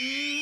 Mm.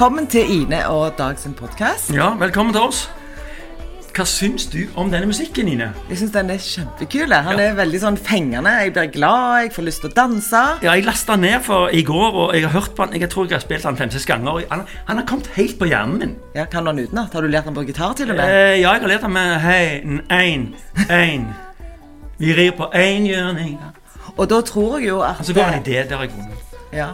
Velkommen til Ine og Dag sin podkast. Ja, velkommen til oss. Hva syns du om denne musikken, Ine? Jeg syns den er kjempekul. Han Ja. er veldig sånn fengende. Jeg blir glad, jeg får lyst til å danse. Ja, Jeg lasta den ned for i går, og jeg har hørt på den. Jeg tror jeg har spilt den fem-seks ganger. Han, han har kommet helt på hjernen min. Ja, Kan du den utenat? Har du lært den på gitar til og med? Eh, ja, jeg har lært den med hei, én, én. Vi rir på én hjørning. Og da tror jeg jo at Og så går han i det. Der har jeg vunnet. Ja.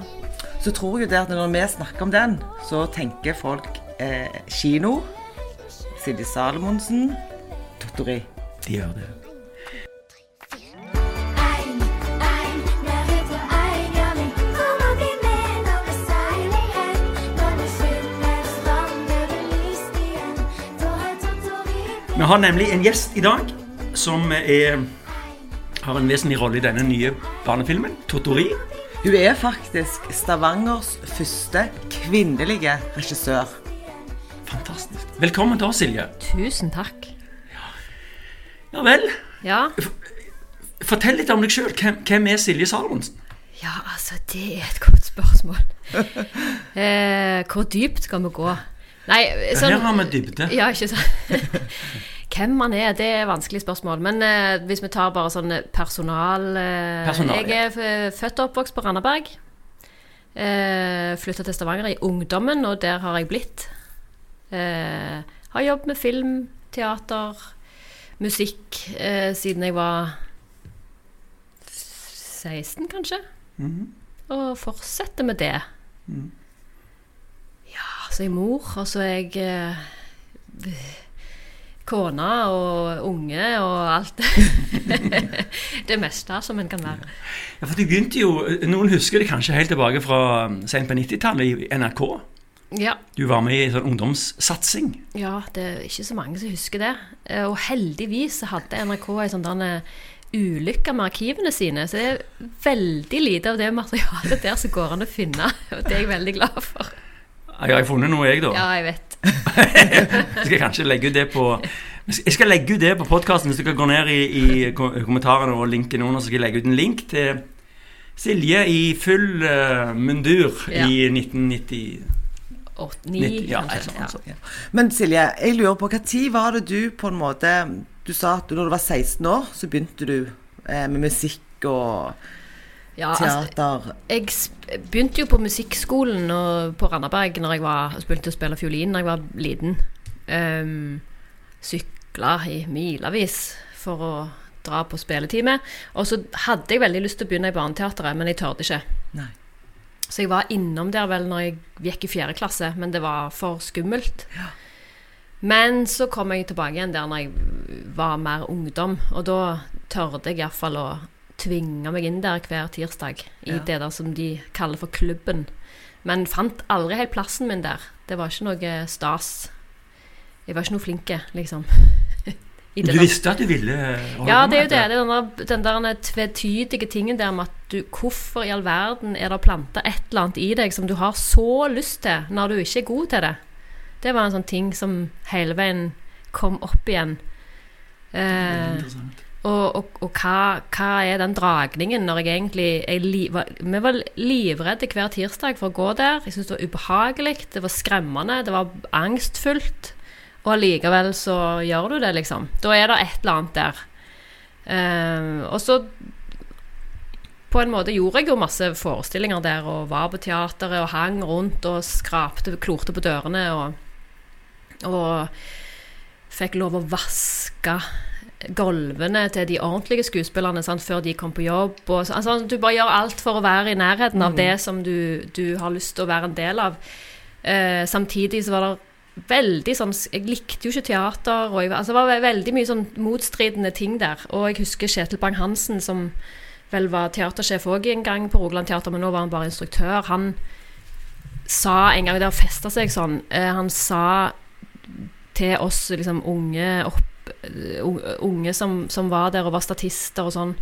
Så tror jeg det at når vi snakker om den, så tenker folk eh, kino, Silje Salomonsen, Tottori. De gjør det. Vi har nemlig en gjest i dag som er, har en vesentlig rolle i denne nye barnefilmen, 'Totori'. Hun er faktisk Stavangers første kvinnelige regissør. Fantastisk. Velkommen til oss, Silje. Tusen takk. Ja vel. Ja. Fortell litt om deg sjøl. Hvem, hvem er Silje Salomonsen? ja, altså, det er et godt spørsmål. Eh, hvor dypt skal vi gå? Nei, sånn Her har vi dybde. Ja, ikke sant? Hvem man er, det er et vanskelig spørsmål. Men eh, hvis vi tar bare sånn personal, eh, Personal, Jeg er ja. født og oppvokst på Randaberg. Eh, Flytta til Stavanger i ungdommen, og der har jeg blitt. Eh, har jobbet med film, teater, musikk eh, siden jeg var 16, kanskje. Og fortsetter med det. Ja, så er jeg mor, og så er jeg eh, kone og unge og alt. det meste som en kan være. Ja, for du begynte jo, Noen husker det kanskje helt tilbake fra um, sent på 90-tallet i NRK. Ja, Du var med i en sånn ungdomssatsing. ja, det er ikke så mange som husker det. Eh, Og heldigvis hadde NRK ei sånn ulykke med arkivene sine, så det er veldig lite av det materialet der som går an å finne. Og det er jeg veldig glad for. Ja, Jeg har funnet noe, jeg, da. Ja, jeg vet. Jeg skal kanskje legge ut det på Jeg skal legge ut det på podkasten. Hvis dere går ned i, i kommentarene og linken under, så skal jeg legge ut en link til Silje i full uh, mundur Ja. i 1990 Åtte, ni, 90, ja, kanskje. Ja. sånt. Men Silje, jeg lurer på når var det du på en måte Du sa at du, når du var 16 år, så begynte du eh, med musikk og Ja, altså, jeg begynte jo på musikkskolen og på Randaberg når jeg var, begynte å spille fiolin da jeg var liten. Um, sykla i milevis for å dra på spilletime. Og så hadde jeg veldig lyst til å begynne i Barneteatret, men jeg tørde ikke. Nei. Så jeg var innom der vel når jeg gikk i fjerde klasse, men det var for skummelt. Men så kom jeg tilbake igjen der når jeg var mer ungdom, og da tørde jeg iallfall å tvinge meg inn der hver tirsdag i Ja. det der som de kaller for klubben. Men fant aldri helt plassen min der. Det var ikke noe stas. Jeg var ikke noe flinke, liksom. I Du visste at du ville holde Ja, det er jo det. det er den der, den tvetydige tingen der med at du Hvorfor i all verden er det planta et eller annet i deg som du har så lyst til, når du ikke er god til det? Det var en sånn ting som hele veien kom opp igjen. Eh, Interessant. Og og, og hva, hva er den dragningen når jeg egentlig jeg li, var, Vi var livredde hver tirsdag for å gå der. Jeg syntes det var ubehagelig, det var skremmende, det var angstfullt. Og allikevel så gjør du det, liksom. Da er det et eller annet der. Uh, og så på en måte gjorde jeg jo masse forestillinger der, og var på teateret og hang rundt og skrapte, klorte på dørene og, og fikk lov å vaske gulvene til de ordentlige skuespillerne sant, før de kom på jobb. Og, så- altså, du bare gjør alt for å være i nærheten av det som du, du har lyst til å være en del av. Eh, samtidig så var det veldig sånn Jeg likte jo ikke teater. Og jeg, altså, det var veldig mye sånn motstridende ting der. Og jeg husker Kjetil Bang-Hansen, som vel var teatersjef òg en gang på Rogaland Teater, men nå var han bare instruktør. Han sa en gang Det har festa seg sånn. Eh, han sa til oss liksom unge opp, unge- unge som, som var der og var statister og sånn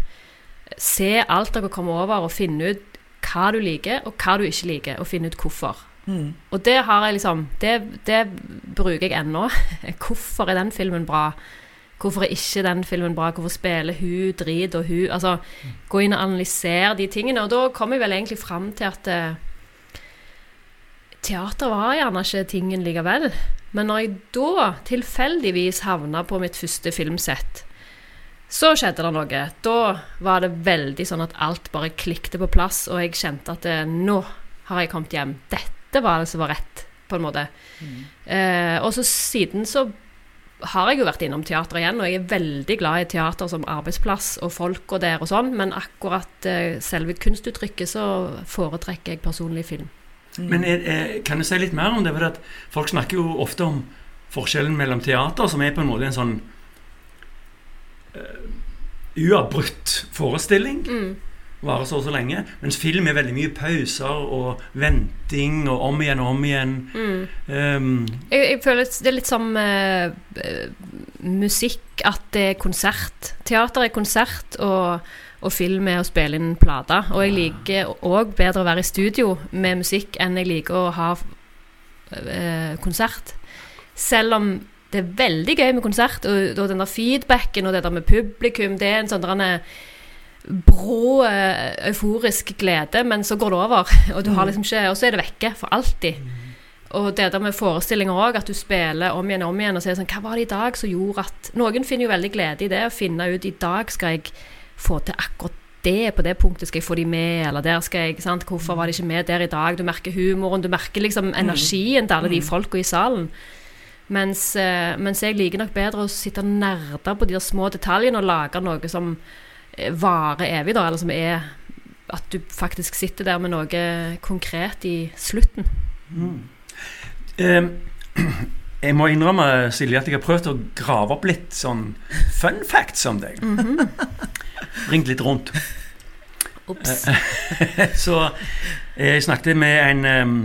Se alt dere kommer over, og finne ut hva du liker, og hva du ikke liker, og finne ut hvorfor. Mm. Og det har jeg liksom Det, det bruker jeg ennå. Hvorfor er den filmen bra? Hvorfor er ikke den filmen bra? Hvorfor spiller hun drit og hun Altså, gå inn og analysere de tingene. Og da kom jeg vel egentlig fram til at eh, teater var gjerne ikke tingen likevel. Men når jeg da tilfeldigvis havna på mitt første filmsett, så skjedde det noe. Da var det veldig sånn at alt bare klikte på plass, og jeg kjente at eh, nå har jeg kommet hjem. Dette var det som var rett, på en måte. Eh, og så siden så har jeg jo vært innom teater igjen, og jeg er veldig glad i teater som arbeidsplass og folka der og sånn, men akkurat eh, selve kunstuttrykket så foretrekker jeg personlig film. Men er, er, kan du si litt mer om det? For folk snakker jo ofte om forskjellen mellom teater, som er på en måte en sånn uh, uavbrutt forestilling, Mm. varer så og så lenge, mens film er veldig mye pauser og venting og om igjen og om igjen. Mm. Um, Jeg, jeg føler det er litt som eh, eh, musikk, at det er konsert. Teater er konsert, og, og film er å spille inn plater. Og jeg liker òg bedre å være i studio med musikk enn jeg liker å ha eh, konsert. Selv om det er veldig gøy med konsert, og, og den der feedbacken og det der med publikum, det er en sånn der brå, eh, euforisk glede, men så går det over. Og, du har liksom ikke, og så er det vekke for alltid. Og det der med forestillinger òg, at du spiller om igjen og om igjen og sier sånn Hva var det i dag som gjorde at Noen finner jo veldig glede i det, å finne ut i dag skal jeg få til akkurat det på det punktet, skal jeg få de med, eller der skal jeg sant? Hvorfor var de ikke med der i dag? Du merker humoren, du merker liksom energien til alle de folka i salen. Mens, eh, mens jeg liker nok bedre å sitte og nerde på de der små detaljene og lage noe som eh, varer evig, da, eller som er at du faktisk sitter der med noe konkret i slutten. um, jeg må innrømme, Silje, at jeg har prøvd å grave opp litt sånn fun facts om deg. Ringt litt rundt. Ops. Så eh, jeg snakket med en um,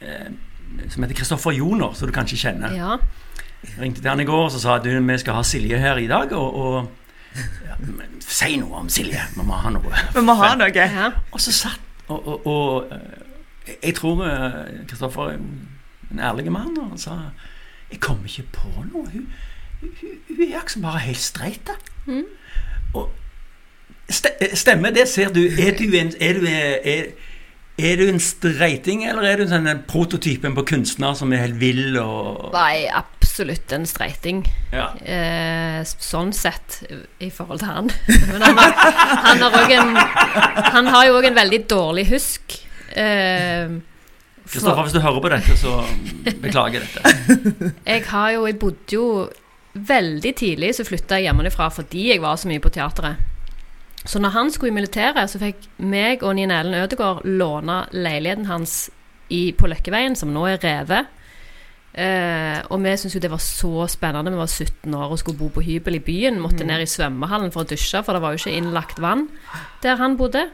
eh, som heter Kristoffer Joner, som du kanskje kjenner. Ja. Jeg ringte til han i går og så sa at vi skal ha Silje her i dag. Og, og ja, men Si noe om Silje. Vi må ha noe. Vi må ha noe. ja. Og så satt Og, og, og eh, jeg tror eh, Kristoffer er en ærlig mann, og han sa Jeg kommer ikke på noe. Hun, hun, hun er liksom bare helt streit. Mm. Og eh, Stemmer det? Ser du Er du en, er du, er, er du en streiting, eller er du sånn en prototypen på kunstner som er helt vill og Nei, absolutt en streiting. ja. Eh, sånn sett i forhold til han. Men han har, han også en, han har jo òg en veldig dårlig husk. Eh, Kristoffer, hvis du hører på dette, så beklager jeg dette. Jeg har jo Jeg bodde jo veldig tidlig, så flytta jeg hjemmefra fordi jeg var så mye på teatret. Så når han skulle i militæret, så fikk meg og Nina Ellen Ødegaard låne leiligheten hans i, på Løkkeveien, som nå er revet. Eh, og vi syntes jo det var så spennende. Vi var 17 år og skulle bo på hybel i byen. Måtte ned i svømmehallen for å dusje, for det var jo ikke innlagt vann der han bodde.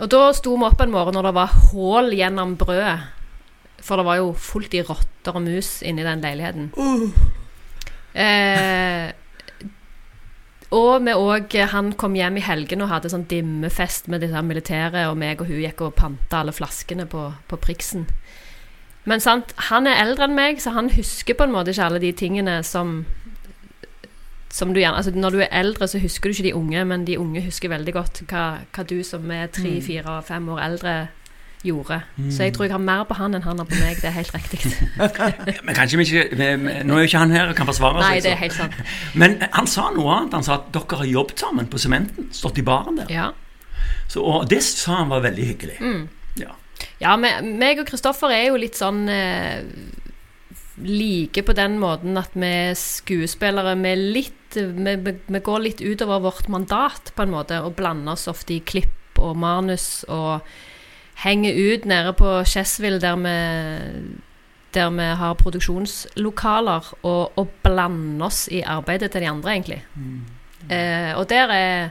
Og da sto vi opp en morgen når det var hull gjennom brødet. For det var jo fullt i rotter og mus inni den leiligheten. Eh, og vi òg Han kom hjem i helgen og hadde sånn dimmefest med disse militære, og meg og hun gikk og panta alle flaskene på, på Priksen. Men sant, han er eldre enn meg, så han husker på en måte ikke alle de tingene som som du gjerne, altså Når du er eldre, så husker du ikke de unge, men de unge husker veldig godt hva, hva du som er tre, fire og fem år eldre, gjorde. Så jeg tror jeg har mer på han enn han har på meg. Det er helt riktig. Men kanskje vi ikke vi, Nå er jo ikke han her og kan forsvare Nei, seg. det er helt sant. Men han sa noe annet. Han sa at dere har jobbet sammen på sementen. Stått i baren der. Ja. Så, og det sa han var veldig hyggelig. Mm. Ja. Ja, me- meg og Kristoffer er jo litt sånn eh, like på den måten at vi er skuespillere vi, litt vi, vi, går litt utover vårt mandat, på en måte, og blander oss ofte i klipp og manus og henger ut nede på Chessville der vi der vi har produksjonslokaler, og, og blander oss i arbeidet til de andre, egentlig. Eh, og der er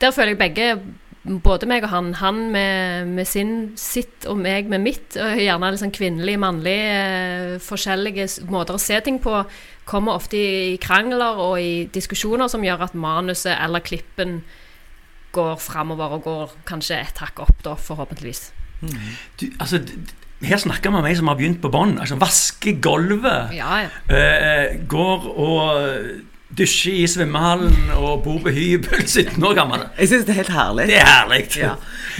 Der føler jeg begge både meg og han, han med, med sin sitt og meg med mitt, og gjerne liksom kvinnelig, mannlig, eh, forskjellige måter å se ting på, kommer ofte i, i krangler og i diskusjoner som gjør at manuset eller klippen går framover og går kanskje et hakk opp, da, forhåpentligvis. Du, altså, her snakker vi om ei som har begynt på bånn. Altså, vaske gulvet. Ja, ja. eh, går og dusjer i svømmehallen og bo på hybel 17 år gammel. Jeg syns det er helt herlig. Det er herlig. Ja.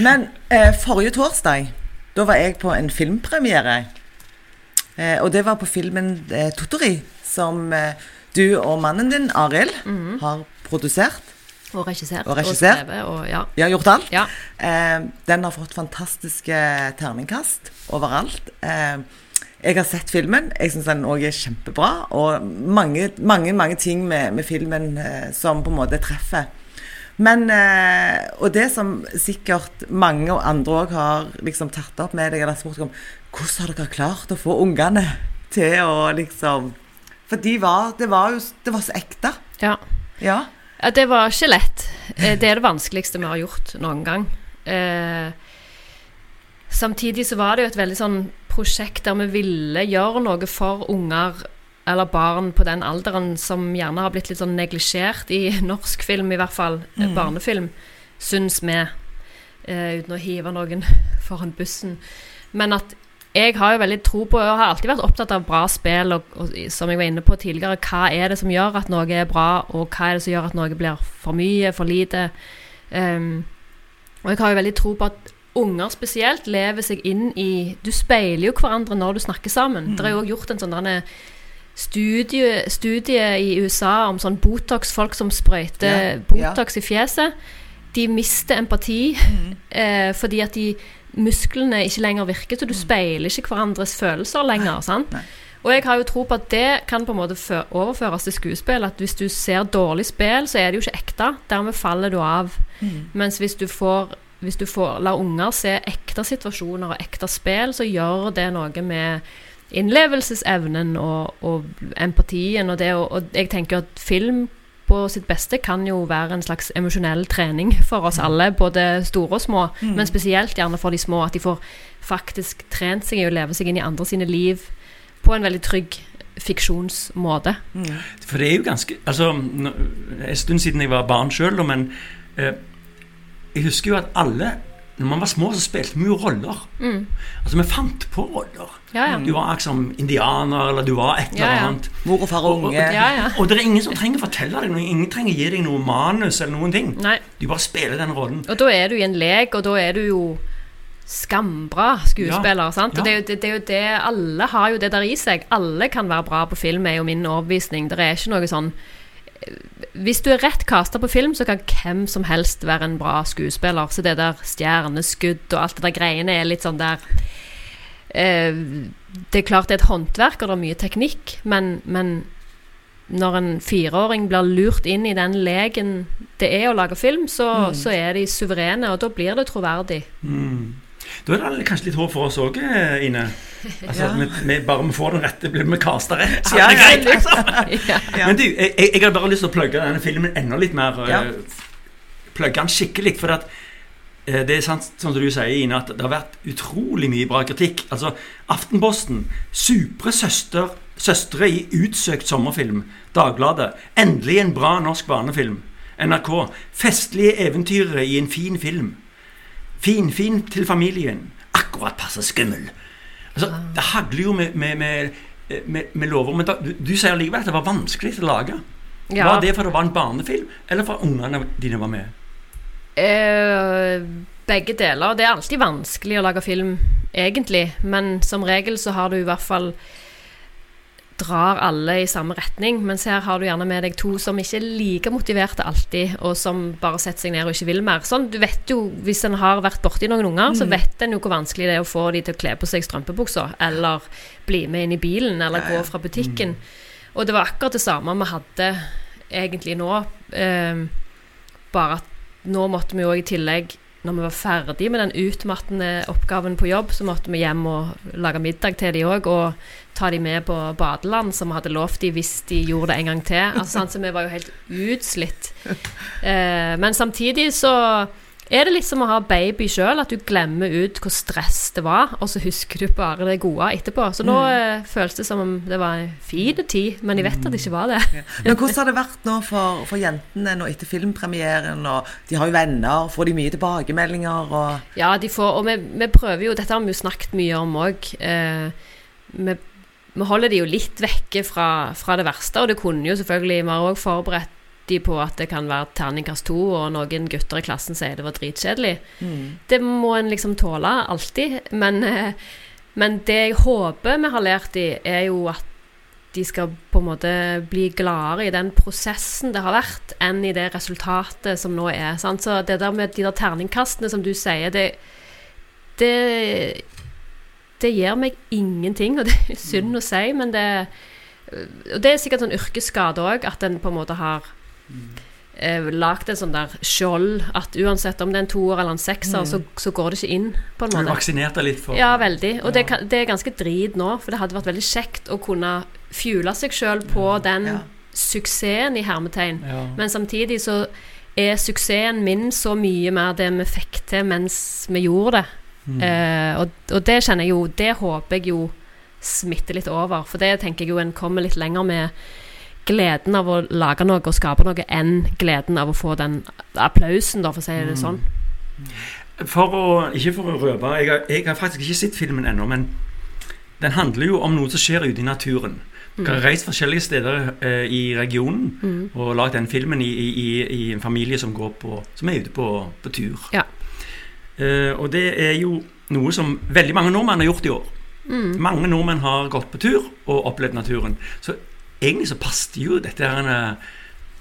Men eh, forrige torsdag, da var jeg på en filmpremiere. Eh, og det var på filmen eh, 'Totori', som eh, du og mannen din, Arild, har produsert. Og regissert. Og regissert. og skrevet, og ja. ja. gjort alt. Ja. Eh, den har fått fantastiske terningkast overalt. Eh, jeg har sett filmen. Jeg syns den òg er kjempebra. Og mange, mange, mange ting med, med filmen eh, som på en måte treffer. Men eh, Og det som sikkert mange og andre òg har liksom tatt opp med deg, eller spurt om Hvordan har dere klart å få ungene til å liksom For de var, det var jo det var så ekte. ja. Ja. Ja, det var ikke lett. Eh, Det er det vanskeligste vi har gjort noen gang. Eh, samtidig så var det jo et veldig sånn prosjekt der vi ville gjøre noe for unger eller barn på den alderen som gjerne har blitt litt sånn neglisjert i norsk film, i hvert fall mm. barnefilm, syns vi. Uh, uten å hive noen foran bussen. Men at jeg har jo veldig tro på, og har alltid vært opptatt av bra spill, og, og som jeg var inne på tidligere, hva er det som gjør at noe er bra, og hva er det som gjør at noe blir for mye, for lite. Um, og jeg har jo veldig tro på at unger spesielt lever seg inn i Du speiler jo hverandre når du snakker sammen. Det er jo gjort en sånn studie, studie i USA om sånn Botox, folk som sprøyter Ja, ja. Botox i fjeset. De mister empati eh, fordi at de musklene ikke lenger virker, så du speiler ikke hverandres følelser lenger. sant? nei. Og jeg har jo tro på at det kan på en måte overføres til skuespill. At hvis du ser dårlig spill, så er det jo ikke ekte. Dermed faller du av. Mens hvis du får hvis du får, lar unger se ekte situasjoner og ekte spill, så gjør det noe med innlevelsesevnen og, og empatien og det. Og, og jeg tenker at film på sitt beste kan jo være en slags emosjonell trening for oss alle, både store og små, men spesielt gjerne for de små. At de får faktisk trent seg i å leve seg inn i andre sine liv på en veldig trygg fiksjonsmåte. For det er jo ganske Altså, en stund siden jeg var barn sjøl, men eh, jeg husker jo at alle når man var små, så spilte vi jo roller. Altså, Vi fant på roller. Ja, ja. Du var liksom indianer, eller du var et eller Ja, ja. annet. Mor og far og unge. Ja, ja. Og det er ingen som trenger å fortelle deg noe. Ingen trenger gi deg noe manus eller noen ting. Nei. Du bare spiller den rollen. Og da er du i en lek, og da er du jo skambra skuespiller. Ja. sant? Og det, er jo, det, det er jo det Alle har jo det der i seg. Alle kan være bra på film, er jo min overbevisning. Det er ikke noe sånn Hvis du er rett kasta på film, så kan hvem som helst være en bra skuespiller. Så det der stjerneskudd og alt det der greiene er litt sånn der eh, Det er klart det er et håndverk, og det er mye teknikk, men, men når en fireåring blir lurt inn i den leken det er å lage film, så, så er de suverene, og da blir det troverdig. Da er det kanskje litt håp for oss òg, Ine. Altså, Ja. vi, vi bare vi får den rette, blir vi casta rett. Ja, ja, greit, liksom. Ja. Men du, jeg, jeg har bare lyst til å plugge denne filmen enda litt mer. Eh, Plugge den skikkelig. For at, eh, det er sant, sånn som du sier, Ine, at det har vært utrolig mye bra kritikk. Altså, Aftenposten. Supre søster, søstre i utsøkt sommerfilm. Dagbladet. Endelig en bra norsk barnefilm. NRK. Festlige eventyrere i en fin film. Finfin til familien. Akkurat passe skummel. Altså, det hagler jo med, med, med, med, med lover. Men da, du, du sier likevel at det var vanskelig å lage. Ja. Var det for det var en barnefilm, eller for ungene dine var med? Eh, begge deler. Det er alltid vanskelig å lage film, egentlig. Men som regel så har du i hvert fall drar alle i samme retning. Mens her har du gjerne med deg to som ikke er like motiverte alltid, og som bare setter seg ned og ikke vil mer. Sånn, du vet jo, Hvis en har vært borti noen unger, så vet en jo hvor vanskelig det er å få de til å kle på seg strømpebuksa, eller bli med inn i bilen, eller gå fra butikken. Og det var akkurat det samme vi hadde egentlig nå. Eh, bare at nå måtte vi jo i tillegg når vi var ferdig med den utmattende oppgaven på jobb, så måtte vi hjem og lage middag til de òg, og ta de med på badeland, som vi hadde lovt de hvis de gjorde det en gang til. Altså, så vi var jo helt utslitt. Eh, men samtidig så er det litt som å ha baby sjøl, at du glemmer ut hvor stress det var, og så husker du bare det gode etterpå. Så nå mm. føles det som om det var en fin tid, men jeg vet at det ikke var det. Men hvordan har det vært nå for, for jentene nå etter filmpremieren? og De har jo venner, får de mye tilbakemeldinger? og... Ja, de får, og vi, vi prøver jo, dette har vi jo snakket mye om òg. Eh, vi, vi holder de jo litt vekke fra, fra det verste, og det kunne jo selvfølgelig Vi har òg forberedt de på at det kan være terningkast to, og noen gutter i klassen sier det var dritkjedelig. Det må en liksom tåle alltid. Men, eh, men det jeg håper vi har lært de, er jo at de skal på en måte bli gladere i den prosessen det har vært, enn i det resultatet som nå er. Sant? Så det der med de der terningkastene som du sier, det, det, det gir meg ingenting, og det er synd å si, men det og det er sikkert sånn yrkesskade òg, at en på en måte har eh, lagd en sånn der skjold at uansett om det er en toer eller en sekser, så, så går det ikke inn, på en Du vaksinerte litt for Ja, veldig. Og det, kan- det er ganske drit nå, for det hadde vært veldig kjekt å kunne fjule seg sjøl på den Ja. suksessen i hermetegn. Ja. Men samtidig så er suksessen min så mye mer det vi fikk til mens vi gjorde det. Mm. Eh, og, og det kjenner jeg jo Det håper jeg jo smitter litt over. For det tenker jeg jo en kommer litt lenger med gleden av å lage noe og skape noe, enn gleden av å få den applausen, da, for å si det sånn. For å, ikke for å røpe jeg jeg har faktisk ikke sett filmen ennå, men den handler jo om noe som skjer ute i naturen. Jeg har reist forskjellige steder eh, i regionen og lagd den filmen i, i, i, en familie som, går på, som er ute på, på tur. Ja. Eh, og det er jo noe som veldig mange nordmenn har gjort i år. Mange nordmenn har gått på tur og opplevd naturen. Så egentlig så passet jo dette her, eh,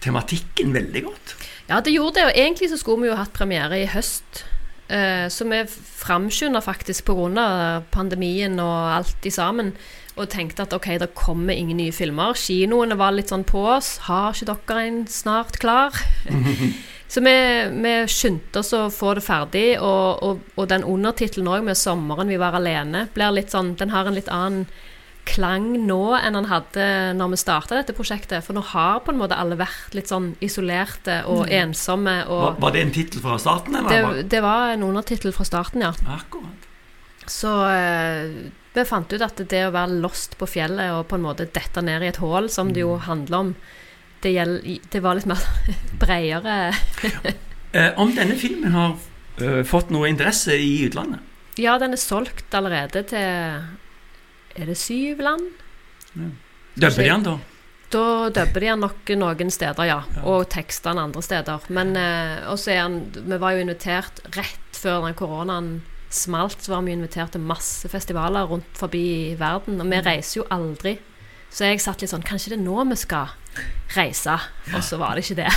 tematikken veldig godt. Ja, det gjorde det, og egentlig så skulle vi jo hatt premiere i høst. Eh, så vi framskynder faktisk pga. pandemien og alt i sammen. Og tenkte at ok, det kommer ingen nye filmer. Kinoene var litt sånn på oss. Har ikke dere en snart klar? så vi, vi skyndte oss å få det ferdig. Og, og, og den undertittelen òg, med 'Sommeren vi var alene', blir litt sånn Den har en litt annen klang nå enn han hadde når vi starta dette prosjektet. For nå har på en måte alle vært litt sånn isolerte og ensomme. Mm. Var, Og var det en tittel fra starten? Eller? det, det var en undertittel fra starten, ja. Akkurat. Så eh, vi fant ut at det å være lost på fjellet og på en måte dette ned i et hull, som det jo handler om, det, gjeld, det var litt mer bredere Eh, om denne filmen har eh, fått noe interesse i utlandet? Ja, den er solgt allerede til Er det syv land? Dubber de den, da? Da dubber de han nok noen steder, ja. Og tekster han andre steder. Men eh, også er han Vi var jo invitert rett før den koronaen smalt, så var vi invitert til masse festivaler rundt forbi i verden. Og vi reiser jo aldri. Så jeg satt litt sånn Kanskje det er nå vi skal reise? Og så var det ikke det.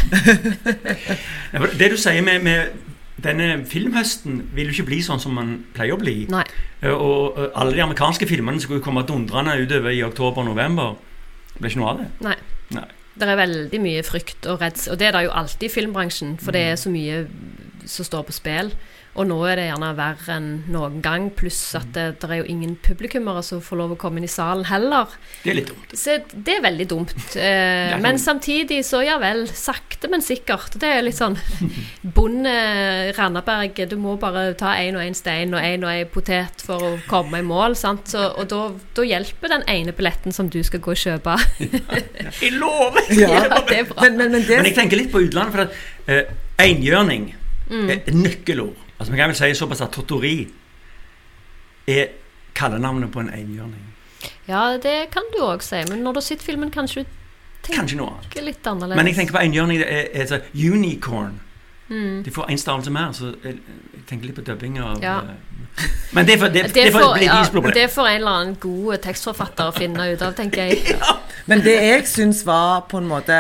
Det du sier med, med denne filmhøsten, vil jo ikke bli sånn som man pleier å bli. Nei. Eh, Og eh, alle de amerikanske filmene skulle komme dundrende utover i oktober og november. Det ble ikke noe av det. Nei. Nei. Det er veldig mye frykt og redsel, og det er det jo alltid i filmbransjen, for det er så mye som står på spill. Og nå er det gjerne verre enn noen gang, pluss at det, det er jo ingen publikummere som får lov å komme inn i salen heller. Det er litt dumt. Så det er veldig dumt. Eh, er men samtidig så ja vel, sakte, men sikkert. Det er litt sånn bonde Randaberg, du må bare ta én og én stein og én og én potet for å komme i mål. Sant? Så, og da, da hjelper den ene billetten som du skal gå og kjøpe. Jeg lover! Ja, det er bra. Men, men, men det Men jeg tenker litt på utlandet, for at eh, enhjørning Mm. et nøkkelord. Altså, man kan vel si såpass at Tortori er kallenavnet på en enhjørning. Ja, det kan du òg si, men når du har sett filmen, kanskje du Kanskje noe annet. litt annerledes. Men jeg tenker på enhjørning det er, er unicorn. Mm. De får én stavelse mer, så jeg, jeg tenker litt på dubbing av Ja. eh, Men det, får- det, det, Det får bli ja, deres problem. det får en eller annen god tekstforfatter å finne ut av, tenker jeg. Men det jeg syns var på en måte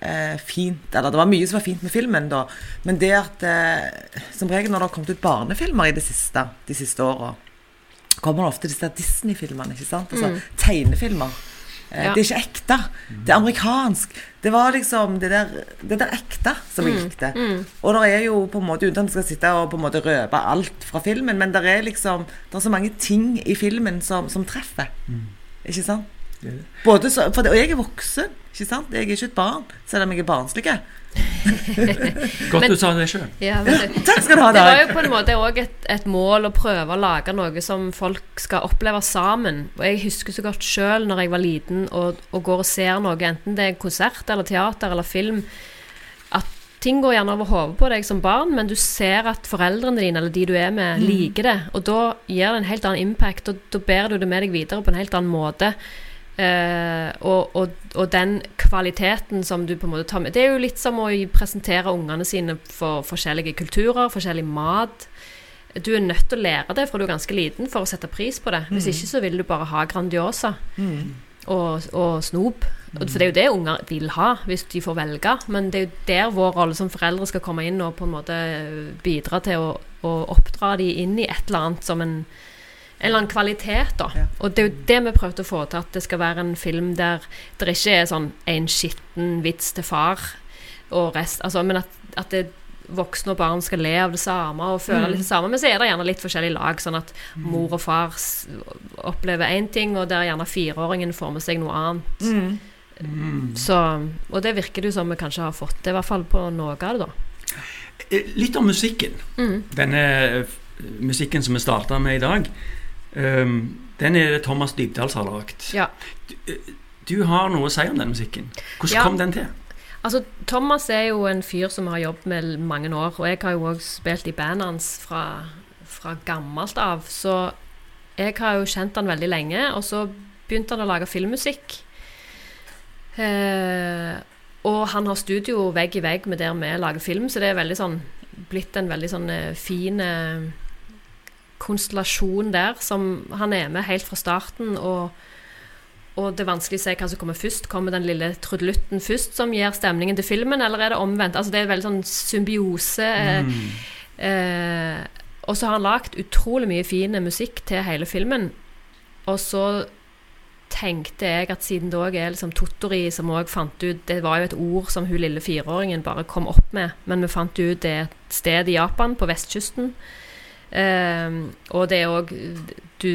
eh, fint Eller det var mye som var fint med filmen, da. Men det at eh, Som regel når det har kommet ut barnefilmer i det siste, de siste åra, kommer det ofte disse Disney-filmene, ikke sant? Altså tegnefilmer. Eh, Ja. Det er ikke ekte. Det er amerikansk. Det var liksom det der, det der ekte som jeg likte. Og det er jo på en måte, uten at jeg skal sitte og på en måte røpe alt fra filmen, men det er liksom Det er så mange ting i filmen som, som treffer. Ikke sant? Både så, for det, og jeg er voksen, ikke sant? Jeg er ikke et barn, selv om jeg er barnslig. Godt Men- du sa det sjøl. Ja, det, Takk skal du ha, det var jo på en måte òg et, et mål å prøve å lage noe som folk skal oppleve sammen. Og jeg husker så godt sjøl når jeg var liten og, og går og ser noe, enten det er konsert eller teater eller film, at ting går gjerne over hodet på deg som barn, men du ser at foreldrene dine eller de du er med, liker det. Og da gir det en helt annen impact, og da bærer du det med deg videre på en helt annen måte. Eh, og, og, og den kvaliteten som du på en måte tar med Det er jo litt som å presentere ungene sine for forskjellige kulturer, forskjellig mat. Du er nødt til å lære det fra du er ganske liten for å sette pris på det. Hvis ikke så vil du bare ha Grandiosa og, og snop. Og- For det er jo det unger vil ha, hvis de får velge. Men det er jo der vår rolle som foreldre skal komme inn og på en måte bidra til å, å oppdra de inn i et eller annet som en en eller annen kvalitet, da. Ja. Og det er jo det vi prøvde å få til, at det skal være en film der det ikke er sånn en skitten vits til far og rest, altså, men at, at det voksne og barn skal le av det samme og føle litt det samme. Men så er det gjerne litt forskjellige lag, sånn at mor og far opplever én ting, og der gjerne fireåringen får med seg noe annet. Mm. Så, og det virker det jo som vi kanskje har fått til, i hvert fall på noe av det, da. Eh, Litt om musikken. Mm. Denne eh, musikken som vi starta med i dag, den er det Thomas Dybdahl som har lagd. Ja. Du har noe å si om den musikken. Hvordan Ja. kom den til? Altså, Thomas er jo en fyr som har jobbet med mange år, og jeg har jo òg spilt i bandet hans fra, fra gammelt av, så jeg har jo kjent han veldig lenge, og så begynte han å lage filmmusikk. Eh, og han har studio vegg i vegg med der vi lager film, så det er veldig sånn blitt en veldig sånn eh, fin eh, konstellasjon der, som han er med helt fra starten, og og det er vanskelig å se hva som kommer først. Kommer den lille trudelutten først som gir stemningen til filmen, eller er det omvendt? Altså Det er veldig sånn symbiose. eh, Mm. Eh, og så har han lagd utrolig mye fin musikk til hele filmen. Og så tenkte jeg at siden det òg er liksom Tottori som òg fant ut Det var jo et ord som hun lille fireåringen bare kom opp med, men vi fant ut det er et sted i Japan, på vestkysten. Eh, og det er òg du,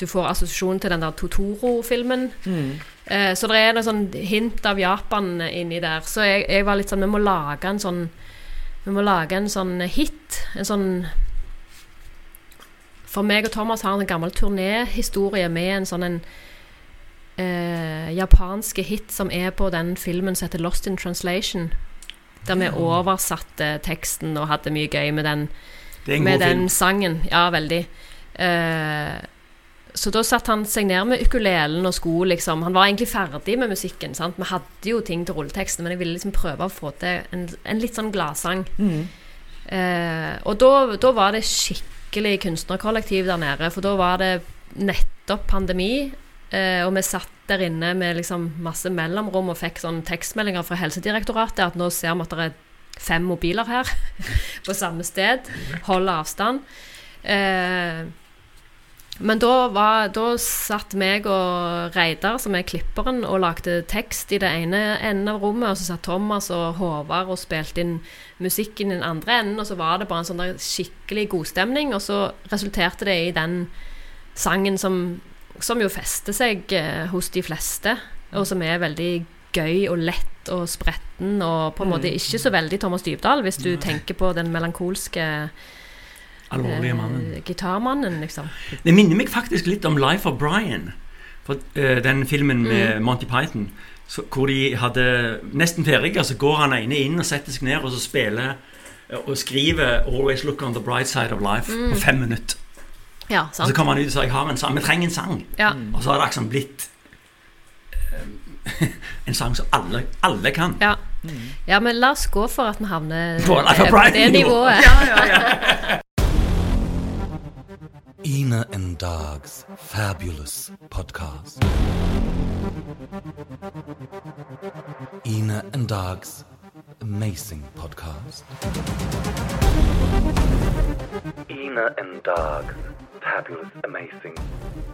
du får assosiasjon til den der Totoro-filmen. Mm. Eh, så det er noe sånn hint av Japan inni der. Så jeg, jeg var litt sånn Vi må lage en sånn Vi må lage en sånn hit. En sånn For meg og Thomas har en gammel turnéhistorie med en sånn en eh, japanske hit som er på den filmen som heter Lost in Translation. Der vi oversatte teksten og hadde mye gøy med den Det er en med god den film. sangen. Ja, veldig. Eh, så da satte han seg ned med ukulelen og sko, liksom. Han var egentlig ferdig med musikken. sant? Vi hadde jo ting til rulleteksten, men jeg ville liksom prøve å få til en, en litt sånn gladsang. Mm. Eh, og da, da var det skikkelig kunstnerkollektiv der nede, for da var det nettopp pandemi. Eh, og vi satt der inne med liksom masse mellomrom og fikk sånn tekstmeldinger fra Helsedirektoratet at nå ser vi at det er fem mobiler her på samme sted. Holde avstand. Eh, men da, var, da satt meg og Reidar, som er klipperen, og lagde tekst i det ene enden av rommet, og så satt Thomas og Håvard og spilte inn musikken i den andre enden, og så var det bare en sånn skikkelig godstemning, og så resulterte det i den sangen som, som jo fester seg eh, hos de fleste, og som er veldig gøy og lett og spretten, og på en måte ikke så veldig Thomas Dybdahl, hvis du tenker på den melankolske Alvorlige mannen. eh, gitarmannen, liksom. Det minner meg faktisk litt om Life of Brian. For, eh, den filmen med Mm. Monty Python. Så, hvor de hadde nesten ferdig, så går han ene inn og setter seg ned og så spiller eh, og skriver 'Always look on the bright side of life' Mm. på fem minutter. Ja, Og så kommer han ut og sier 'Jeg har en sang'. Vi trenger en sang. Ja. Og så har det liksom blitt eh, en sang som alle, alle kan. Ja. ja, men la oss gå for at vi havner På eh, Brian det nivået. Ja, ja, ja. Ina and Dog's fabulous podcast. Ina and Dog's amazing podcast. Ina and Dog's fabulous, amazing,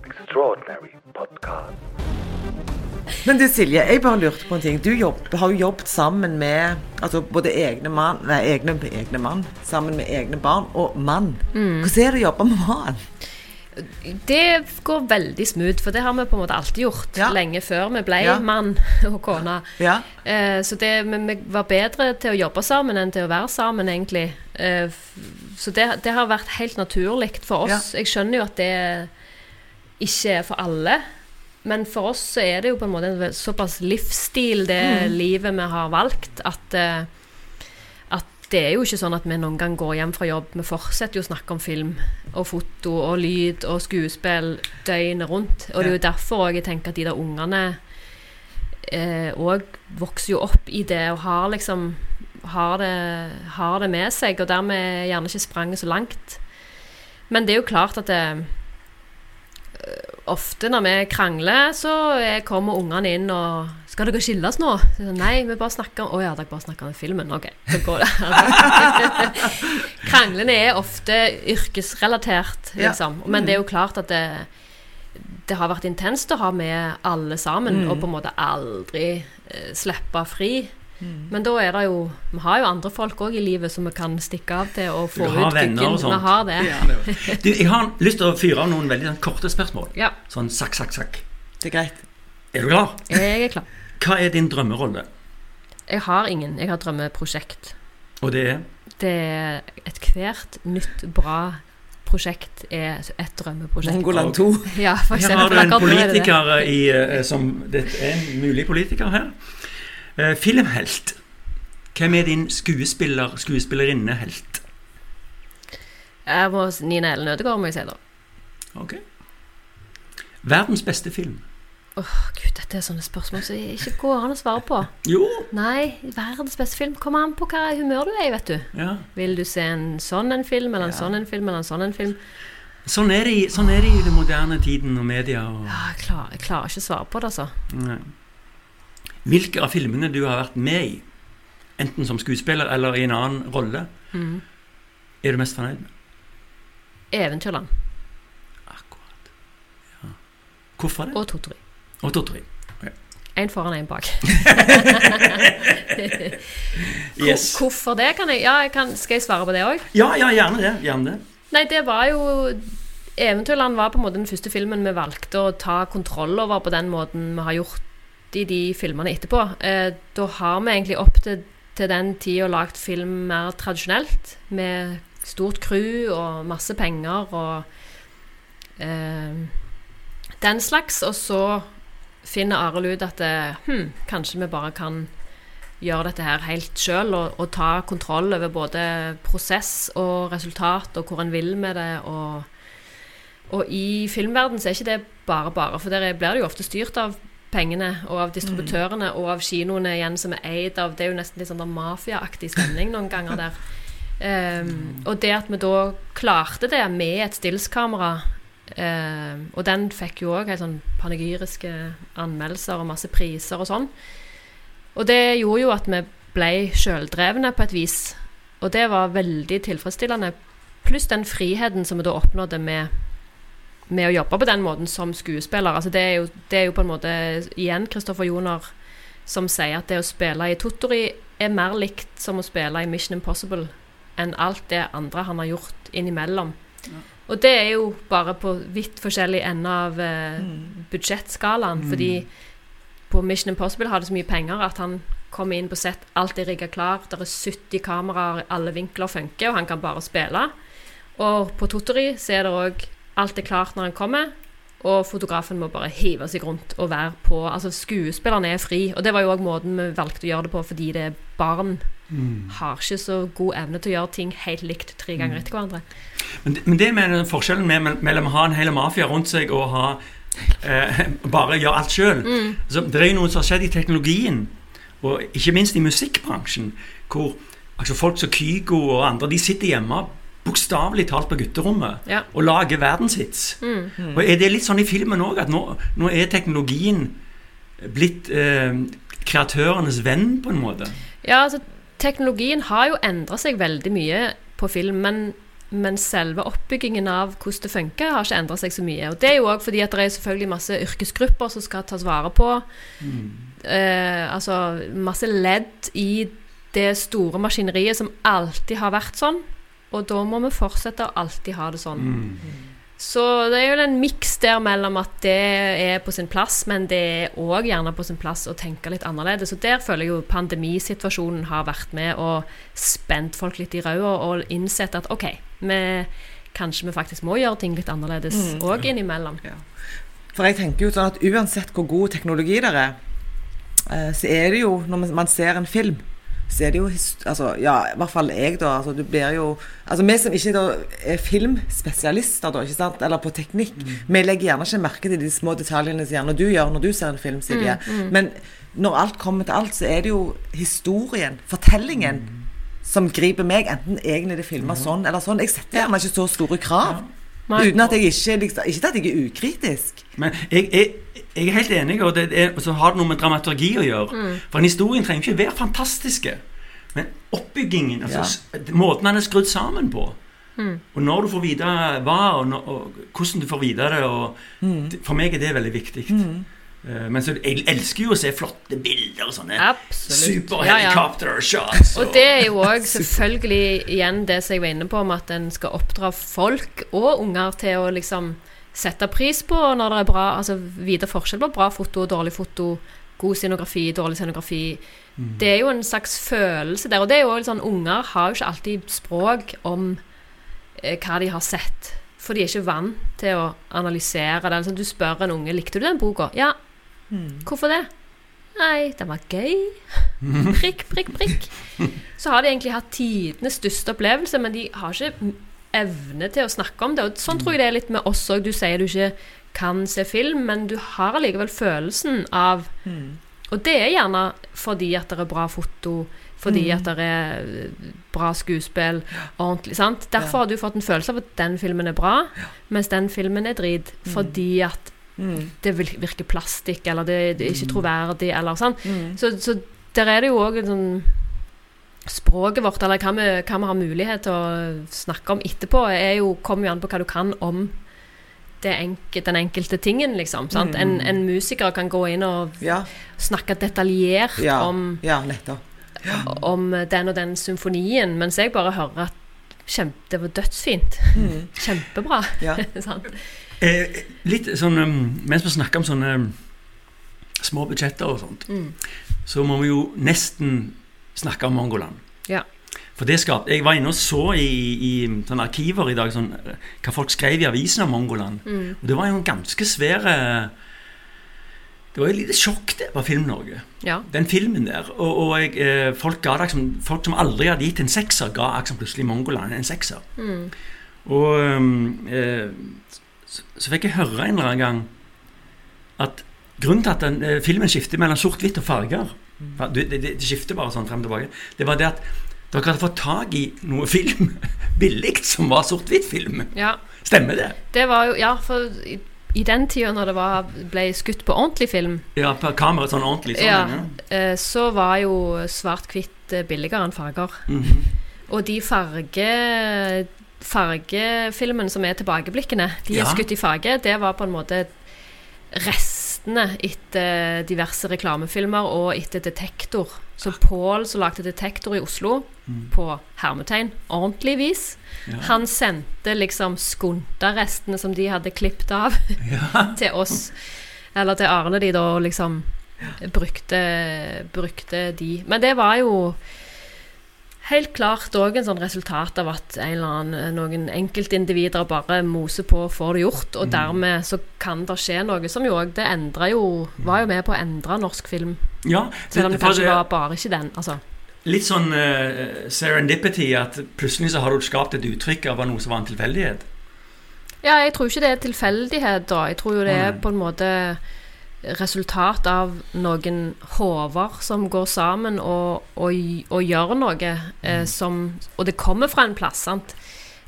extraordinary podcast. Men du Silje, jeg bare lurte på en ting. Du jobb, har jo jobbet sammen med altså både egne mann, nei, egne, egne mann, sammen med egne barn og mann. Mm. Hvordan er det å jobbe med mann? Det går veldig smooth, for det har vi på en måte alltid gjort. Ja. Lenge før vi ble Ja. mann og kone. Ja. Eh, så det, vi, var bedre til å jobbe sammen enn til å være sammen, egentlig. Eh, så det, det har vært helt naturlig for oss. Jeg skjønner jo at det ikke er for alle. Men for oss så er det jo på en måte en såpass livsstil, det livet vi har valgt, at, eh, at det er jo ikke sånn at vi noen gang går hjem fra jobb. Vi fortsetter jo å snakke om film og foto og lyd og skuespill døgnet rundt. Og det er jo derfor òg jeg tenker at de der ungene òg vokser jo opp i det og har liksom har det, har det med seg, og dermed gjerne ikke spranget så langt. Men det er jo klart at det, øh, ofte når vi krangler, så er- kommer ungene inn og 'Skal dere skilles nå?' Så, Nei, vi bare snakker 'Å ja, dere bare snakker om filmen'. Ok, så går det. Kranglene er ofte yrkesrelatert, liksom. Men det er jo klart at det, det har vært intenst å ha med alle sammen, og på en måte aldri eh, slippe fri. Men da er det jo Vi har jo andre folk òg i livet som vi kan stikke av til og få Du har ut venner og Vi har det. Du, jeg har lyst til å fyre av noen veldig sånn korte spørsmål. Ja, Sånn sakk, sakk, sakk. Det er greit. Er du klar? jeg er klar. Hva er din drømmerolle? Jeg har ingen. Jeg har drømmeprosjekt. Og det er Det er Ethvert nytt bra prosjekt er et drømmeprosjekt. Mongoland 2. Ja, for Her har du en er politiker i, eh, som Det er en mulig politiker her. Eh, filmhelt. Hvem er din skuespiller, skuespillerinne-helt? Jeg må Nina Ellen Ødegaard, må jeg si da. Ok. Verdens beste film? Åh, Gud, dette er sånne spørsmål som ikke går an å svare på. Jo. Nei, verdens beste film. Kommer an på hva humør du er i, vet du. Ja. Vil du se en sånn en film, eller en sånn en film, eller en sånn en film? Sånn er, det i, sånn er det i den moderne tiden og media. Og, Ja, jeg, klarer, jeg klarer ikke å svare på det, altså. Nei. Hvilke av filmene du har vært med i, enten som skuespiller eller i en annen rolle, mm. er du mest fornøyd med? Eventyrland Akkurat. Ja. Hvorfor det? og Totori. Og Tottori. Én foran, én bak. Yes. Hvorfor det? Kan jeg, ja, jeg kan, skal jeg svare på det òg? Ja, ja, gjerne det. Gjerne det. Nei, det var jo Eventyrland var på en måte den første filmen vi valgte å ta kontroll over på den måten vi har gjort i de filmene etterpå. Eh, da har vi egentlig opp til, til den tida lagd film mer tradisjonelt, med stort crew og masse penger og eh, den slags. Og så finner Arild ut at eh, hm, kanskje vi bare kan gjøre dette her helt sjøl og, og ta kontroll over både prosess og resultat og hvor en vil med det. Og, og i filmverden så er ikke det bare bare, for der er- blir det jo ofte styrt av pengene og av distributørene og av kinoene igjen som er eid av Det er jo nesten litt sånn mafiaaktig stemning noen ganger der. Ehm, og det at vi da klarte det med et stillskamera um, Og den fikk jo òg helt sånn panegyriske anmeldelser og masse priser og sånn. Og det gjorde jo at vi ble sjøldrevne på et vis. Og det var veldig tilfredsstillende. Pluss den friheten som vi da oppnådde med, med å jobbe på den måten som skuespiller. Altså det, er jo, det er jo på en måte igjen Kristoffer Joner som sier at det å spille i Tottori er mer likt som å spille i Mission Impossible enn alt det andre han har gjort innimellom. Og det er jo bare på vidt forskjellig ende av eh, budsjettskalaen. Fordi på Mission Impossible har det så mye penger at han kommer inn på sett, alt er rigga klar, det er 70 kameraer, alle vinkler funker, og han kan bare spille. Og på Tottori så er det òg alt er klart når han kommer, og fotografen må bare hive seg rundt og være på Altså, skuespillerne er fri, og det var jo òg måten vi valgte å gjøre det på, fordi det er barn. Har ikke så god evne til å gjøre ting helt likt tre ganger etter hverandre. Men det, men det med forskjellen med, mellom å ha en hel mafia rundt seg og ha eh, bare gjøre alt sjøl Det er jo noe som har skjedd i teknologien, og ikke minst i musikkbransjen, hvor altså folk som Kygo og andre de sitter hjemme bokstavelig talt på gutterommet Ja. og lager verdenshits. Mm. Og er det litt sånn i filmen òg, at nå, nå er teknologien blitt eh, kreatørenes venn, på en måte? Ja, altså, teknologien har jo endra seg veldig mye på film, men, men selve oppbyggingen av hvordan det funker, har ikke endra seg så mye. Og det er jo òg fordi at det er selvfølgelig masse yrkesgrupper som skal tas vare på. Eh, altså masse ledd i det store maskineriet som alltid har vært sånn. Og da må vi fortsette å alltid ha det sånn. Så det er jo en miks der mellom at det er på sin plass, men det er òg gjerne på sin plass å tenke litt annerledes. Og der føler jeg jo pandemisituasjonen har vært med og spent folk litt i ræva og innsett at OK, vi, kanskje vi faktisk må gjøre ting litt annerledes òg innimellom. For jeg tenker jo sånn at uansett hvor god teknologi det er, eh, så er det jo, når man- man ser en film, så er det jo altså, Ja, i hvert fall jeg, da. Altså, du blir jo Altså, vi som ikke da er filmspesialister, da, ikke sant, eller på teknikk, vi legger gjerne ikke merke til de små detaljene som gjerne du gjør når du ser en film, Silje. Men når alt kommer til alt, så er det jo historien, fortellingen, som griper meg. Enten egentlig det filma sånn eller sånn. Jeg setter gjerne ikke så store krav. Nei. Uten at jeg ikke liksom, Ikke at jeg er ukritisk. Men jeg, jeg, jeg er helt enig, og det er, så har det noe med dramaturgi å gjøre. For en historie trenger ikke være fantastiske. Men oppbyggingen, altså Ja. måten den er skrudd sammen på. Og når du får vite hva, og, når, og hvordan du får vite det og, mm. For meg er det veldig viktig. Eh, men så, jeg elsker jo å se flotte bilder og sånne Absolutt. Ja, ja. superhelikopter-shots. Og det er jo òg selvfølgelig igjen det som jeg var inne på, om at en skal oppdra folk og unger til å liksom sette pris på når det er bra Altså vite forskjell på bra foto og dårlig foto, god scenografi, dårlig scenografi. Det er jo en slags følelse der. Og det er jo sånn Unger har jo ikke alltid språk om eh, hva de har sett. For de er ikke vant til å analysere det. Altså, du spør en unge likte du den boka. Ja. Hvorfor det? Nei, den var gøy. Prikk, prikk, prikk. Så har de egentlig hatt tidenes største opplevelse, men de har ikke evne til å snakke om det. Og sånn tror jeg det er litt med oss òg. Du sier du ikke kan se film, men du har allikevel følelsen av Og det er gjerne fordi at det er bra foto, fordi at det er eh, bra skuespill, ordentlig, sant? Derfor har du fått en følelse av at den filmen er bra, mens den filmen er drit fordi at det virker plastikk, eller det, det er ikke troverdig, eller sånn. Så, så der er det jo òg en sånn Språket vårt, eller hva vi, hva vi har mulighet til å snakke om etterpå, er jo, kommer jo an på hva du kan om det enke, den enkelte tingen, liksom. Sant? En, en musiker kan gå inn og Ja. snakke detaljert Ja, om, ja nettopp. om den og den symfonien, mens jeg bare hører at kjempe, det var dødsfint. Kjempebra. Ja. sant? Eh, litt sånn um, Mens vi snakker om sånne um, små budsjetter og sånt, så må vi jo nesten snakke om Mongoland. Ja. For det skap, Jeg var inne og så i, i sånne arkiver i dag sånn, eh, hva folk skrev i avisen om Mongoland. Og det var jo en ganske svær eh, Det var jo et lite sjokk det på Film-Norge, ja. den filmen der. Og, og jeg, eh, folk, ga det, folk som aldri hadde gitt en sekser, ga liksom plutselig Mongoland en sekser. Og um, eh, så, så fikk jeg høre en eller annen gang at grunnen til at den, eh, filmen skifter mellom sort-hvitt og farger fa- det, det, det skifter bare sånn frem og tilbake. Det var det at dere hadde fått tak i noe film billig som var sort-hvitt-film. ja. Stemmer det? Det var jo Ja, for i, i den tida når det var, ble skutt på ordentlig film, Ja, på kamera sånn ordentlig. Sånn, ja, ja. eh, så var jo svart-hvitt eh, billigere enn farger. Mhm. Og de farge fargefilmene som er tilbakeblikkene, de er Ja. skutt i farge. Det var på en måte restene etter diverse reklamefilmer og etter Detektor. Så Pål som lagde Detektor i Oslo, på hermetegn, ordentlig vis, han sendte liksom skunta-restene som de hadde klippet av, til oss. Eller til Arne, de da, liksom brukte, brukte de. Men det var jo helt klart òg en sånn resultat av at en eller annen, noen enkeltindivider bare moser på og får det gjort, og dermed så kan det skje noe som jo òg Det endra jo Var jo med på å endre norsk film, ja selv om det kanskje det- var bare ikke den. Altså. Litt sånn uh, serendipity, at plutselig så har du skapt et uttrykk av noe som var en tilfeldighet. Ja, jeg tror ikke det er tilfeldighet, da. Jeg tror jo det er på en måte resultat av noen hoder som går sammen og, og, og gjør noe Mm. eh, som Og det kommer fra en plass, sant.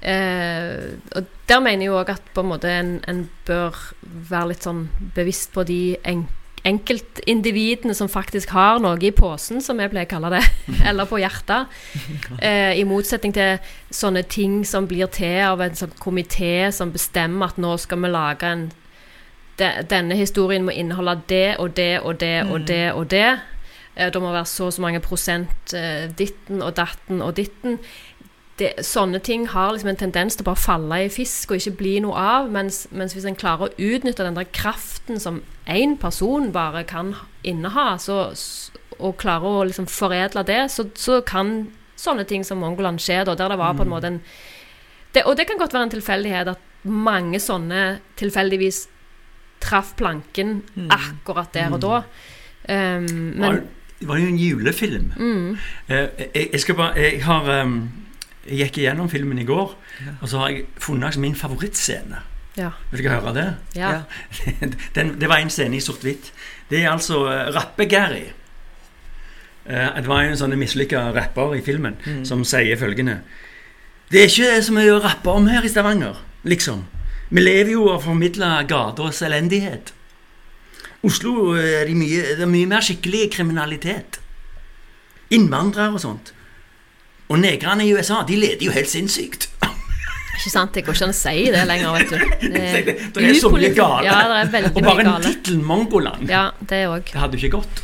Eh, og der mener jeg òg at på en måte en, en bør være litt sånn bevisst på de en, enkeltindividene som faktisk har noe i posen, som jeg pleier å kalle det, eller på hjertet. Eh, I motsetning til sånne ting som blir til av en sånn komité som bestemmer at nå skal vi lage en de, Denne historien må inneholde det og det og det og det og det. Eh, det må være så og så mange prosent eh, ditten og datten og ditten det, sånne ting har liksom en tendens til å bare falle i fisk og ikke bli noe av. Mens, mens hvis en klarer å utnytte den der kraften som én person bare kan inneha, så, og klarer å liksom foredle det, så, så kan sånne ting som Mongoland skje, da, der det var på en måte en det, Og det kan godt være en tilfeldighet at mange sånne tilfeldigvis traff planken akkurat der og da. Um, men var- det var jo en julefilm. Eh, jeg, jeg skal bare Jeg har ehm, Jeg gikk igjennom filmen i går, og så har jeg funnet min favorittscene. ja. Vil dere høre det? ja. Den, det var en scene i sort-hvitt. Det er altså uh, Rappe-Gary. Eh, det var en sånn mislykka rapper i filmen som sier følgende Det er ikke så mye å rappe om her i Stavanger, liksom. Vi lever jo av å formidle gaters elendighet. Oslo eh, er det mye, det er mye mer skikkelig kriminalitet. Innvandrere og sånt. Og negrene i USA, de leder jo helt sinnssykt. Ikke sant? Det går ikke an å si det lenger, vet du. Det er så mye gale. Ja, det er veldig Og bare en tittel, Mongoland, Ja, det òg. det hadde jo ikke gått.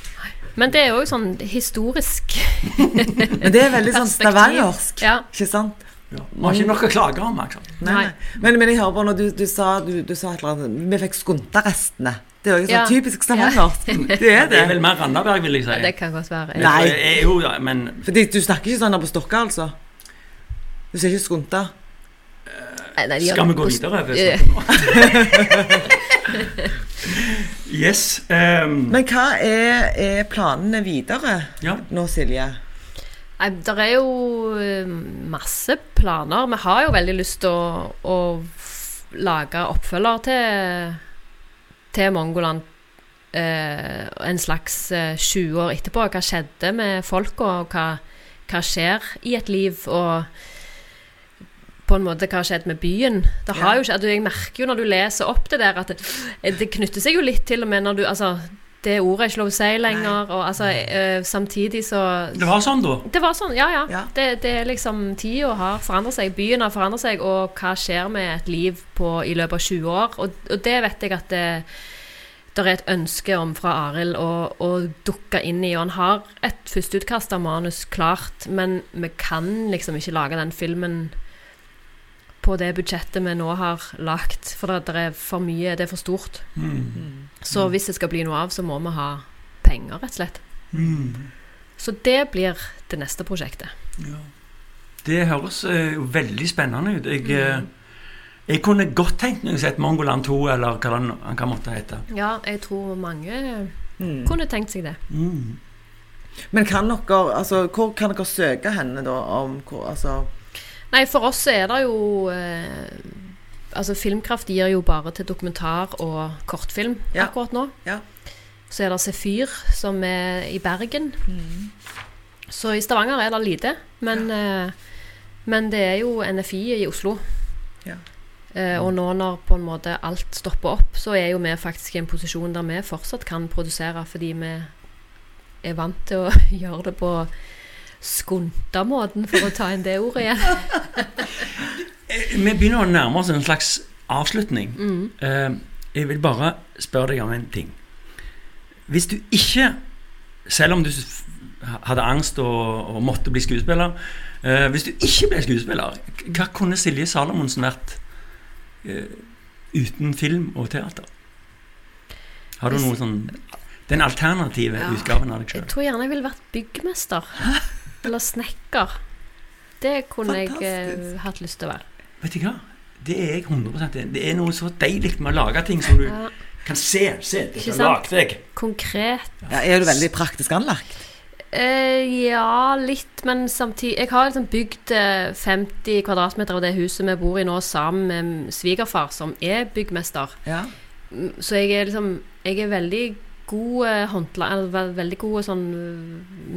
Men det er òg sånn historisk Men det er veldig sånn stavangersk, Ja. ikke sant? Ja. Vi har ikke noe å klage om. Liksom. Nei, Nei. Men, men jeg hører på når du, du sa du, du sa et eller annet Vi fikk skunta-restene. Det er jo sånn Ja. typisk stavangersk. Det er Det er vel mer Randaberg, vil jeg si. Det kan godt være. Nei. Jeg, jo, ja, men Fordi du snakker ikke sånn her på Stokka, altså? Du sier ikke skunta? Nei, nei, skal vi gå videre? Yes. Um... Men hva er, er planene videre ja. nå, Silje? Nei, det er jo eh, masse planer. Vi har jo veldig lyst til å, å lage oppfølger til, til Mongoland. eh, en slags eh, 20 år etterpå. Hva skjedde med folka, og hva, hva skjer i et liv? Og på en måte hva har skjedd med byen. Det har Ja. jo skjedd, Jeg merker jo når du leser opp det der, at det, det knytter seg jo litt til og med når du Altså, det ordet er ikke lov å si lenger, og altså eh, samtidig så Det var sånn, da. det var sånn, ja, ja. Ja. Det, det er liksom Tida har forandret seg, byen har forandret seg, og hva skjer med et liv på, i løpet av 20 år? Og, og det vet jeg at det, det er et ønske om fra Arild å, å dukke inn i. Og han har et førsteutkast av manus klart, men vi kan liksom ikke lage den filmen på det budsjettet vi nå har lagt, for det, det er for mye, det er for stort. Mm. Så hvis det skal bli noe av, så må vi ha penger, rett og slett. Mm. Så det blir det neste prosjektet. Ja. Det høres eh, jo veldig spennende ut. Jeg, mm. jeg kunne godt tenkt meg å sett Mongoland 2, eller hva den han kan måtte hete. Ja, jeg tror mange Mm. kunne tenkt seg det. Mm. Men kan dere Altså, hvor kan dere søke henne, da? Om hvor Altså Nei, for oss er det jo eh, Altså, Filmkraft gir jo bare til dokumentar og kortfilm Ja. akkurat nå. Ja. Så er det Sefyr, som er i Bergen. Så i Stavanger er det lite. Men, eh, men det er jo NFI i Oslo. Ja. Uh, og nå når på en måte alt stopper opp, så er jo vi faktisk i en posisjon der vi fortsatt kan produsere, fordi vi er vant til å gjøre det på skunta-måten, for å ta inn det ordet igjen. Eh, Vi begynner å nærme oss en slags avslutning. Mm. Eh, jeg vil bare spørre deg om en ting. Hvis du ikke, selv om du hadde angst og, og måtte bli skuespiller eh, Hvis du ikke ble skuespiller, hva kunne Silje Salomonsen vært uten film og teater? Har du noe sånn Den alternative Ja. utgaven av deg Jeg tror gjerne jeg ville vært byggmester. Eller snekker. Det kunne jeg uh, hatt lyst til å være. Vet du hva? Det er jeg 100 enig. Det er noe så deilig med å lage ting som du Ja, kan se. Se, dette lagde jeg. konkret. ja, Er du veldig praktisk anlagt? Uh, ja, litt, men samtidig Jeg har liksom bygd eh, 50 kvadratmeter av det huset vi bor i nå, sammen med svigerfar, som er byggmester. Ja. Mm, Så jeg er liksom Jeg er veldig god håndla... Eller veldig god sånn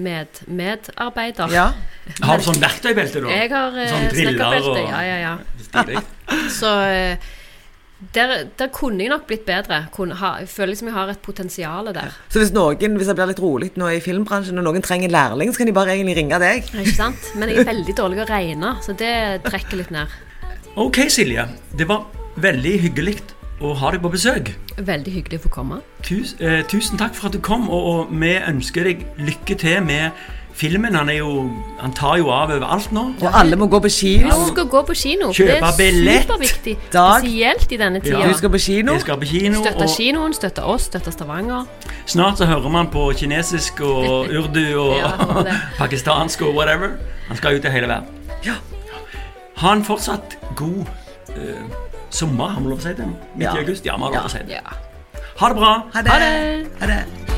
med, medarbeider. Ja. Har du sånn verktøybelte, da? Jeg har eh, Sånn snekkerbelte. og- Ja, ja, ja. Så eh, der, der kunne jeg nok blitt bedre. Kunne ha, jeg føler liksom jeg har et potensial der. Så hvis noen, hvis det blir litt rolig nå i filmbransjen, og noen trenger lærling, så kan de bare egentlig ringe deg. Ikke sant? Men jeg er veldig dårlig å regne, så det trekker litt ned. Ok, Silje. Det var veldig hyggelig å ha deg på besøk. Veldig hyggelig å få komme. Tus, eh, tusen takk for at du kom, og, og vi ønsker deg lykke til med filmen. Han, er jo, han tar jo av overalt nå. Og alle må gå på kino. Husk å gå på kino. Kjøpe det er billett. superviktig. Dag. Spesielt i denne tida. Du skal på kino. Vi skal på kino, Støtte og kinoen, støtte oss, støtte Stavanger. snart så hører man på kinesisk og urdu og Ja, pakistansk og whatever. Han skal ut i hele verden. Ja. Ha en fortsatt god eh, sommer, har vi lov å si det? Midt Ja. i august? Ja, vi har lov å si det. Ha det bra. Ha det. Ha det.